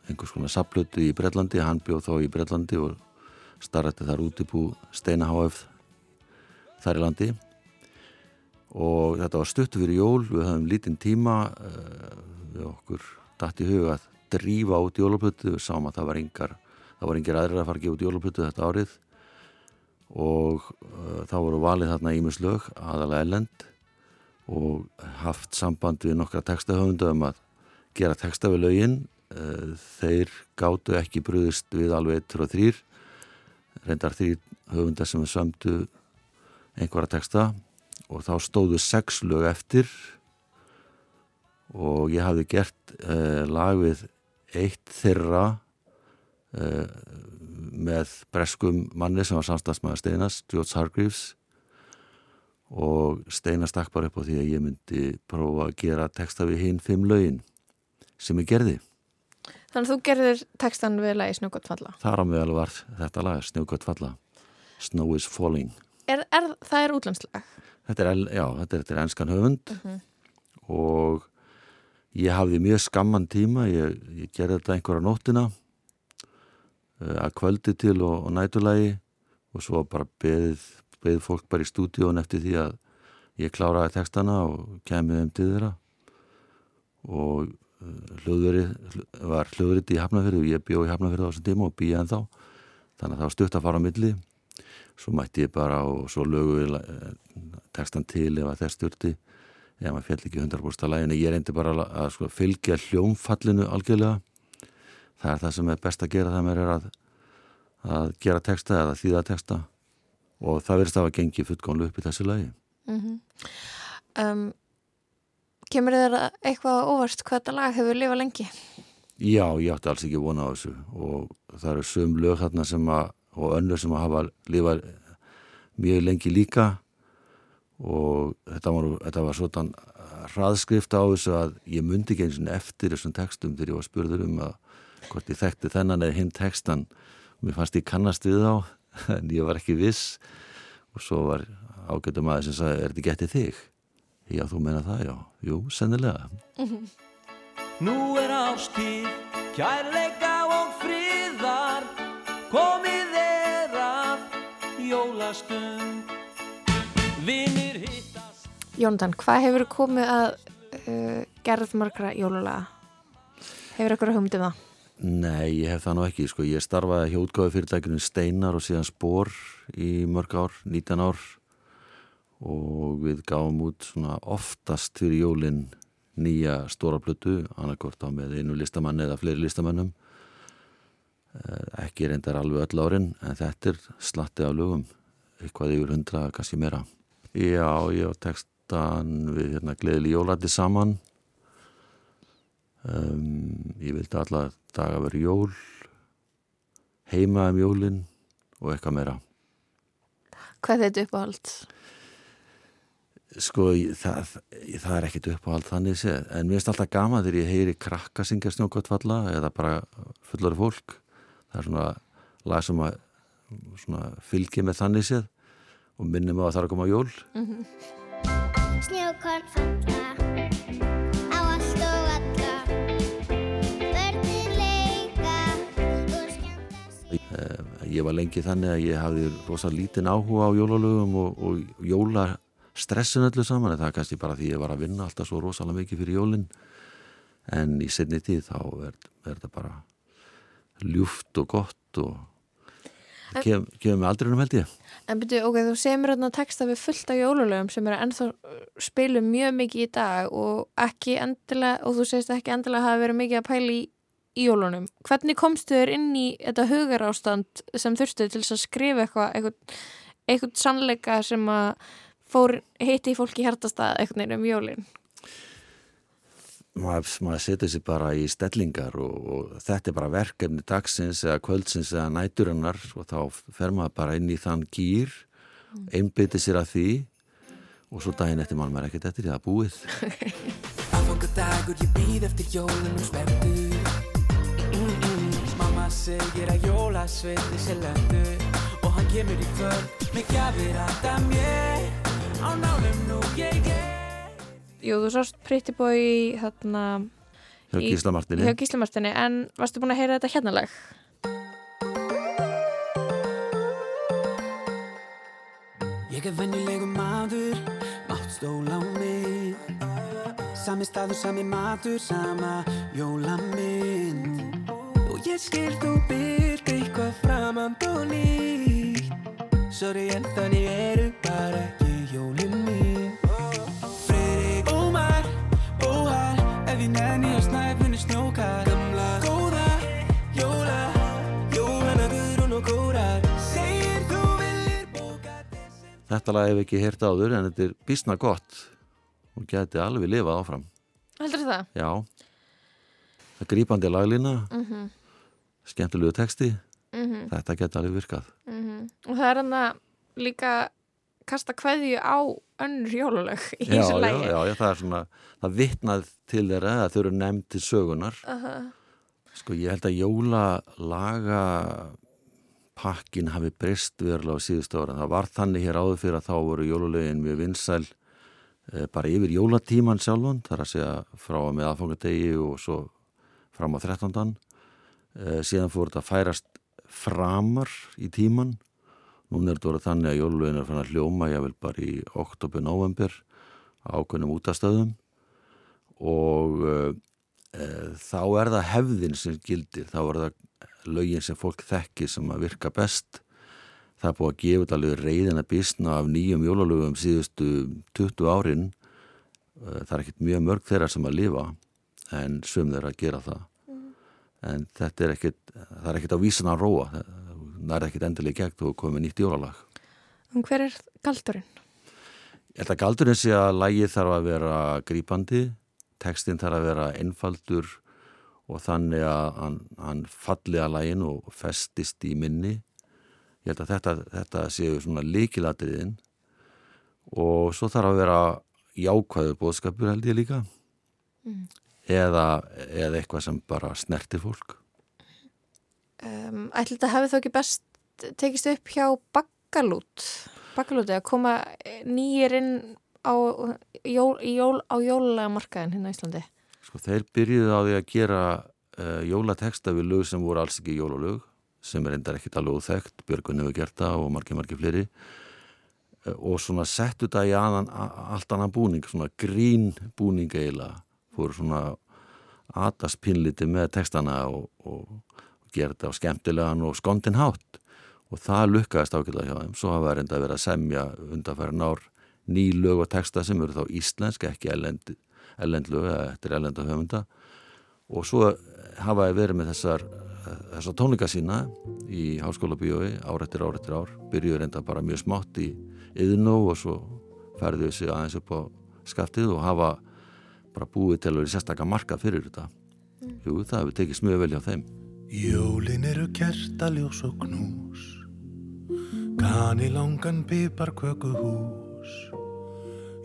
einhvers konar saplötu í Breitlandi, hann bjóð þá í Breitlandi og starrætti þar útibú Steina HF þar í landi. Og þetta var stuttu fyrir jól, við höfum lítinn tíma uh, við okkur dætt í huga að drífa út jólaplötu, við sáum að það var yngar það var yngir aðrir að fara að gefa út jólaplötu þetta árið. Og uh, þá voru valið þarna ímislög aðalega ellend og haft samband við nokkra textahöfunda um að gera texta við lögin þeir gátu ekki brúðist við alveg 1 og 3 reyndar þrý höfunda sem sömdu einhverja texta og þá stóðu sex lög eftir. Og ég hafði gert uh, lag við eitt þeirra uh, með breskum manni sem var samstagsmaður Steinas, George Hargreaves. Og Steinar stakk bara upp á því að ég myndi prófa að gera texta við hinn fimm lögin sem ég gerði. Þannig að þú gerðir textan við lagi Snjókott falla. Þar á meðal var þetta lag, Snjókvært falla, Snow is Falling. Er, er, það er útlandslag? Þetta er, já, þetta er, enskan höfund Mhm. og ég hafði mjög skamman tíma, ég, ég gerði þetta einhverja nóttina uh, að kvöldi til og, og nætulagi og svo bara beðið, beðið fólk bara í stúdíón eftir því að ég kláraði textana og kemið þeim til þeirra og hljóðverið var hljóðverið í Hafnafjörðu og ég bjó í Hafnafjörðu á þessum tíma og býja en þá þannig að það var stutt að fara á milli. Svo mætti ég bara og svo lögu við eh, textan til ef að þess styrti ef maður fjall ekki 100% að lægin ég reyndi bara að, sko, fylgja hljómfallinu algjörlega. Það er það sem er best að gera það mér er að, að gera texta eða þýða texta. Og það verðist að hafa gengið fullgónlu upp í þessu lagi. Mm um, kemur þér eitthvað óvart hvað þetta lag hefur lifað lengi? Já, ég átti alls ekki vona á þessu og það eru söm lög þarna sem að og önnur sem að hafa lifað mjög lengi líka og þetta var, þetta var svona hraðskrift á þessu að ég myndi ekki eins og eftir þessum textum þegar ég var spurður um að hvort ég þekkti þennan eða hinn textan og mér fannst ég kannast við þá en ég var ekki viss og svo var ágættum aðeins sem sagði, er þetta getið þig? Já, þú meina það, já. Jú, sennilega. Nú er ástíð, kærleika og friðar Komið er að jólastund Vinir hittast Jóndan, hvað hefur komið að uh, gerð margra jólulega? Hefur eitthvað hugmynd um það? Nei, ég hef það nú ekki, sko, ég starfaði hjá útgáðu fyrirtækinu Steinar og síðan Spor í mörg ár, 19 ár og við gáum út svona oftast fyrir jólin nýja stóra plötu, annarkort á með einu listamann eða fleiri listamannum Eh, ekki reyndar alveg öll árin en þetta er slatti af lögum eitthvað yfir hundra, kannski meira. Já, ég á textan við hérna gleðili jólati saman. Um, ég vildi alla daga verið jól heima um jólin og eitthvað meira. Hvað er þetta uppáhald? Sko það, það er ekkit uppáhald þannig séð, en mér finnst alltaf gama þegar ég heyri krakka syngja snjókvæmt falla eða bara fullari fólk. Það er svona lag sem að svona fylgja með þannig séð og minnum á að það er að koma jól. Snjókorn falla á allt og alla. Börnin leika og skemmta Eh, ég var lengi þannig að ég hafði rosa lítinn áhuga á jólalögum og, og jólastressin öllu saman en það er kannski bara því ég var að vinna alltaf svo rosalega mikið fyrir jólin en í setni tíð þá er, er þetta bara ljúft og gott og En- kem, kemur með aldrinum held ég En byrju, ok, þú segir mér þarna texta við fullt af jólulegum sem eru ennþá uh, spilum mjög mikið í dag og ekki endilega, og þú segist ekki endilega hafa verið mikið að pæla í, í jólunum. Hvernig komstu þér inn í þetta hugarástand sem þurftu til að skrifa eitthvað, eitthvað, eitthvað sannleika sem að fór hitti fólki hjartastað eitthvað neina um jólin? maður, maður setur sér bara í stellingar og, og þetta er bara verkefni dagsins eða kvöldsins eða næturinnar og þá fer maður bara inn í þann gýr einbytti sér að því og svo daginn eftir mann maður ekkert eftir því að búið Aðfangadagur, ég býð eftir jólunum spenntur mm -mm. Mamma segir að jólasveiti sé löndu Og hann kemur í kvöld með gjafir handa mér á nálum nú, yeah, yeah Jú, þú sást Pretty Boy í þarna Hjá í- Gísla Marteini. Hjá Gísla Martini, en varstu búin að heyra þetta hérna lag? Ég er venjulegu maður, mátt stóla á mig Sami staður, sami matur, sama jólamynd Og ég skil þú byrð eitthvað framand og nýtt Sorry en þannig eru bara ekki jólin mín Friðrik Ómar, óhar Ef ég nenni að snæfunni snjókar Gamla, góða, jóla Jóhanna, Guðrún og Kórar Segir þú viljir bóka Þetta lag hef ekki heyrt áður en þetta er bísna gott og geti alveg lifað áfram. Heldur það? Já, það er grípandi laglína, Mhm. skemmtilegu texti, Mhm. þetta geti alveg virkað. Mhm. Og það er hann að líka kasta kveðju á önnur jóluleg í þessu já, lagi. já, já, það er svona, það vitnað til þeirra að þau eru nefnd til sögunar. Aha. Sko, ég held að jólalaga pakkin hafi breyst verulega á síðustu ára. Það var þannig hér áður fyrir að þá voru jólulegin mjög vinsæl eh, bara yfir jólatíman sjálfan, þar að segja frá með aðfangadegi og svo fram á 13. Eh, síðan fór þetta að færast framar í tíman. Núna er þetta orðið þannig að jólulegin er fann að hljóma, ég vil bara í oktober, november á ákveðnum útastöðum og uh, þá er það hefðin sem gildir, þá er það lögin sem fólk þekkir sem að virka best. Það er búið að gefa þetta alveg reyðina bísna af nýjum jólalögum síðustu 20 árin. Uh, það er ekkit mjög mörg þeirra sem að lifa en sum þeirra að gera það. En þetta er ekkit það er ekkit á vísan að róa. það er ekkit endilega gegn og komið nýtt jólalag En hver er galdurinn? Ég held að galdurinn sé að lægið þarf að vera grípandi, textin þarf að vera einfaldur og þannig að hann, hann falli að lægin og festist í minni. Ég held að þetta, þetta séu svona líkilatriðin og svo þarf að vera jákvæður bóðskapur held ég líka Mm. eða, eða eitthvað sem bara snertir fólk. Um, ætli þetta hefði þó ekki best tekist upp hjá Baggalút? Baggalút að koma nýjir inn á, jól, jól, á jólulega markaðin hérna í Íslandi? Sko þeir byrjuðu á því að gera uh, jólateksta við lög sem voru alls ekki jólalög sem er endar ekkit alveg óþekkt, Björgun hefur gert það og margir margir fleiri. Uh, og svona settu þetta í annan, a- allt annan búning, svona grín búning eiginlega, fóru svona ataspinliti með tekstana og, og gera þetta á skemmtilegan og skondin hátt. Og það lukkaðist ákveðlega hjá þeim, svo hafa reynda verið að semja undanfærin ár ný lög og texta sem eru þá íslensk, ekki ellend, ellendlög eða eftir ellenda höfunda. Og svo hafa ég verið með þessar, þessar tónleika sína í háskóla bíói ár eftir ár eftir ár, byrjuður reynda bara mjög smátt í yðnó og svo færðu þessi aðeins upp á skaftið og hafa bara búið til að vera sérstakka marka fyrir þetta. Jú, það hefur tekist mjög vel hjá þeim Jólin eru kertaljós og knús Kani langan pipar kökuhús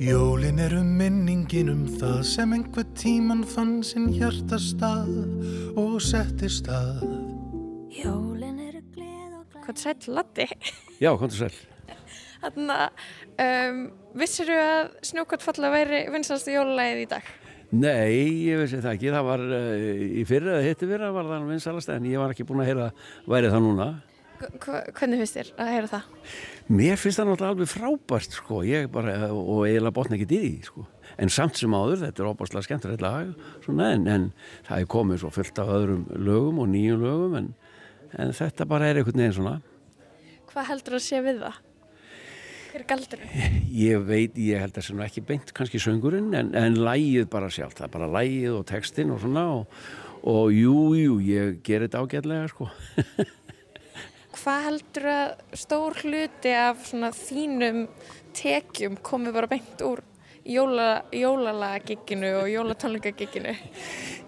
Jólin eru minningin um það sem einhver tíman fann sinn hjartastað og setti stað Jólin eru gleð og gleð Hvað sætt laddi? Já, komdu sæl. Þannig að um, vissiru að snjókvæmt falla væri vinsalstu jólulegið í dag? Nei, ég vissi það ekki. Það var uh, í fyrra eða hitti fyrra var það vinsalast en ég var ekki búin að heyra væri það núna. Hva- Hvernig finnst þér að heyra það? Mér finnst það náttúrulega alveg frábært sko, ég bara, og eiginlega botna ekki því sko. En samt sem áður, þetta er óbúslega skemmtilegt lag, svona, en, en það er komið svo fullt af öðrum lögum og nýjum lögum, en, en þetta bara er einhvern veginn svona. Hvað heldur að sé við það? Hver er galdurinn? Ég veit, ég held að það er ekki beint kannski söngurinn, en, en lægið bara sjálf, það er bara lægið og textin og svona, og, og jú, jú, ég ger þetta ágætlega sko. Hvað heldur að stór hluti af svona þínum tekjum komi bara beint úr jóla, jólalagagigginu og jólatónleikagigginu?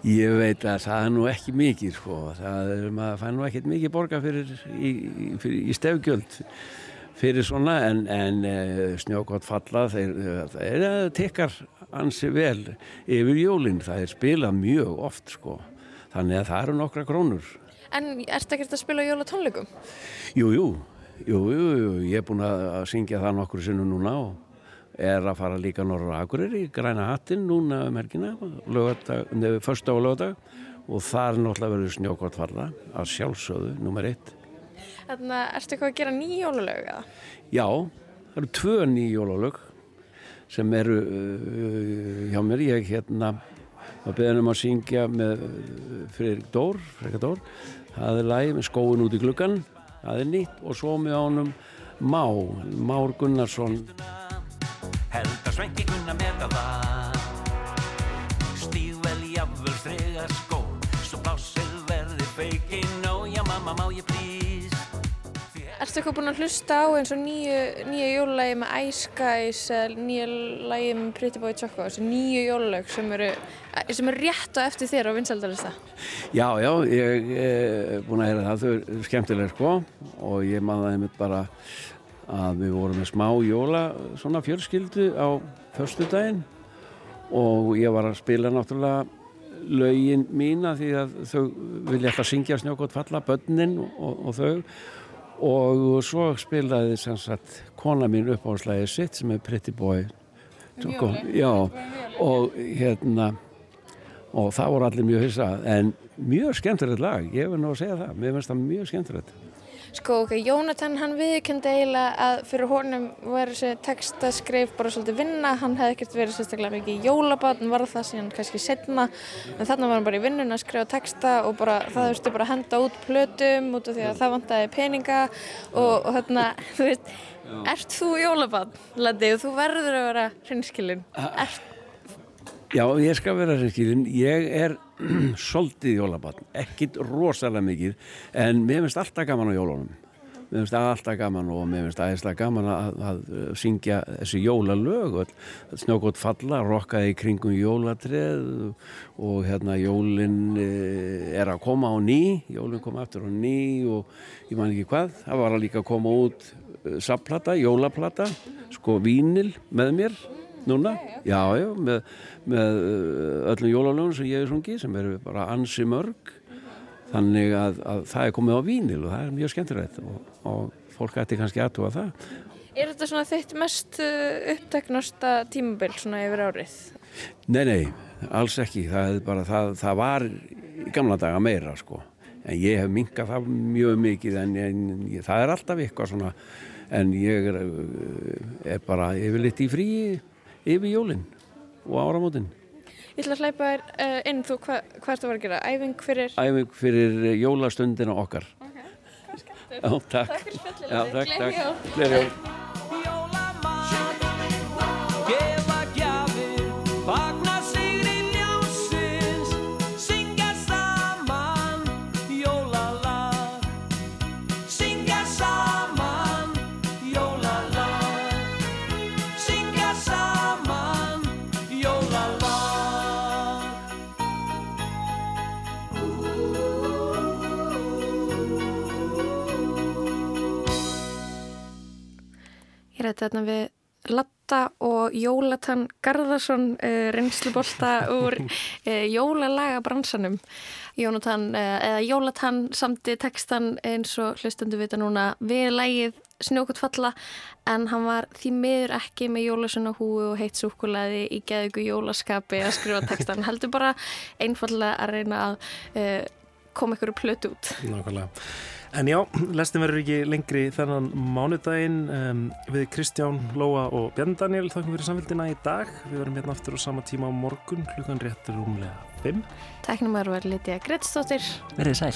Ég veit að það er nú ekki mikið sko, það er maður fær nú ekkert mikið borga fyrir í, í, í stefgjöld fyrir svona en, en uh, snjókvátt falla þeir, þeir uh, tekkar ansi vel yfir jólinn, það er spilað mjög oft sko, þannig að það eru nokkra krónur. En ertu ekkert að spila jólatónleikum? Jú, jú, jú, jú, ég er búin að syngja það nokkur sinnum núna og er að fara líka norður á Akureyri í græna hattin núna um helgina första og lögadag og þar náttúrulega verður snjókort falla að sjálfsögðu, nummer eitt Þannig að ertu eitthvað að gera nýja jólalög eða? Já, það eru tvö nýj jólalög sem eru uh, hjá mér, ég hérna var beðin um að syngja með uh, Friðrik Dór, Freka Dór. Það er læg með skóin út í gluggan það er nýtt og svo með ánum Má, Már Gunnarsson. Held að svenki kunna meta það Ertu eitthvað búin að hlusta á eins og nýju, jólalagi með Ice Guys eða nýju lagi með Pretty Boy Choco þessi nýju jólalög sem eru, sem eru rétt á eftir þér á vinsaldalista Já, já, ég er búin að heyra það, þau eru skemmtilega sko og ég man það einmitt bara að við vorum með smá jóla svona fjölskyldu á förstu daginn og ég var að spila náttúrulega lögin mína því að þau vilja alltaf syngja snjókot falla, börnin og, og þau og svo spilaði sagt kona mín uppáhaldslæði sitt sem er Pretty Boy. Choco. Já, og hérna og það voru allir mjög hissa. En mjög skemmtilegt lag, ég vil nú að segja það. Mér finnst það mjög skemmtilegt Sko, ok, Jónatan hann viðkendi eiginlega að fyrir honum var þessi textaskrif bara svolítið vinna, hann hefði ekkert verið sérstaklega mikið í jólabatn, var það síðan kannski setna, en þannig var hann bara í vinnun að skrifa texta og bara það þurfti bara að henda út plötum út af því að það vantaði peninga. Og, og þarna, þú veist, ert þú jólabatn, Landi, og þú verður að vera hrinskilin, ert Já, ég skal vera reynskilin, ég er svolítið jólabatn, ekkit rosalega mikið, en mér finnst alltaf gaman á jólunum. Mér finnst alltaf gaman og mér finnst aðeinslega gaman að, að syngja þessi jólalög, snjókot falla, rokkaði í kringum jólatreð og hérna jólinn eh, er að koma á ný, jólinn kom aftur á ný og ég man ekki hvað, það var að líka að koma út eh, sapplata, jólaplata, sko vínil með mér núna, já, já, með, með uh, öllum jólalögum sem ég hef sungið sem eru bara ansi mörg. Þannig að, að það er komið á vínil og það er mjög skemmtilegt og, og fólk ætti kannski aðtúa það. Er þetta svona þitt mest uh, uppteknasta tímabil svona yfir árið? Nei, nei, alls ekki. Það, bara, það, það var í gamla daga meira sko. En ég hef minkað það mjög mikið en, en ég, það er alltaf eitthvað svona. En ég er, uh, er bara yfirleitt í fríi yfir jólinn og áramótin. Ég ætla að hleypa þér uh, inn, þú, hva, hvað ertu að vera að gera? Æfing fyrir... æfing fyrir jólastundina okkar. Já, takk. Takk fyrir jól. Gleðileg jól. Þarna við Latta og Jólatan Garðarsson uh, reynslubolta úr uh, jólalaga bransanum. Jónatan, uh, eða Jólatan samti textan eins og hlustendu vita núna við lægið Snjókut falla en hann var því miður ekki með jólasunna húi og heitt súkulaði í geðugu jólaskapi að skrifa textan. Heldur bara einfallega að reyna að koma ykkur plötu út. Nákvæmlega. En já, lestin verður ekki lengri þennan mánudaginn um, við Kristján, Lóa og Bjarn Daniel þakkum fyrir samfélgina í dag. Við verðum hérna aftur á sama tíma á morgun, hlukan réttur umlega 5. Teknumar var Lítiða Gretsdóttir. Verðið sæl.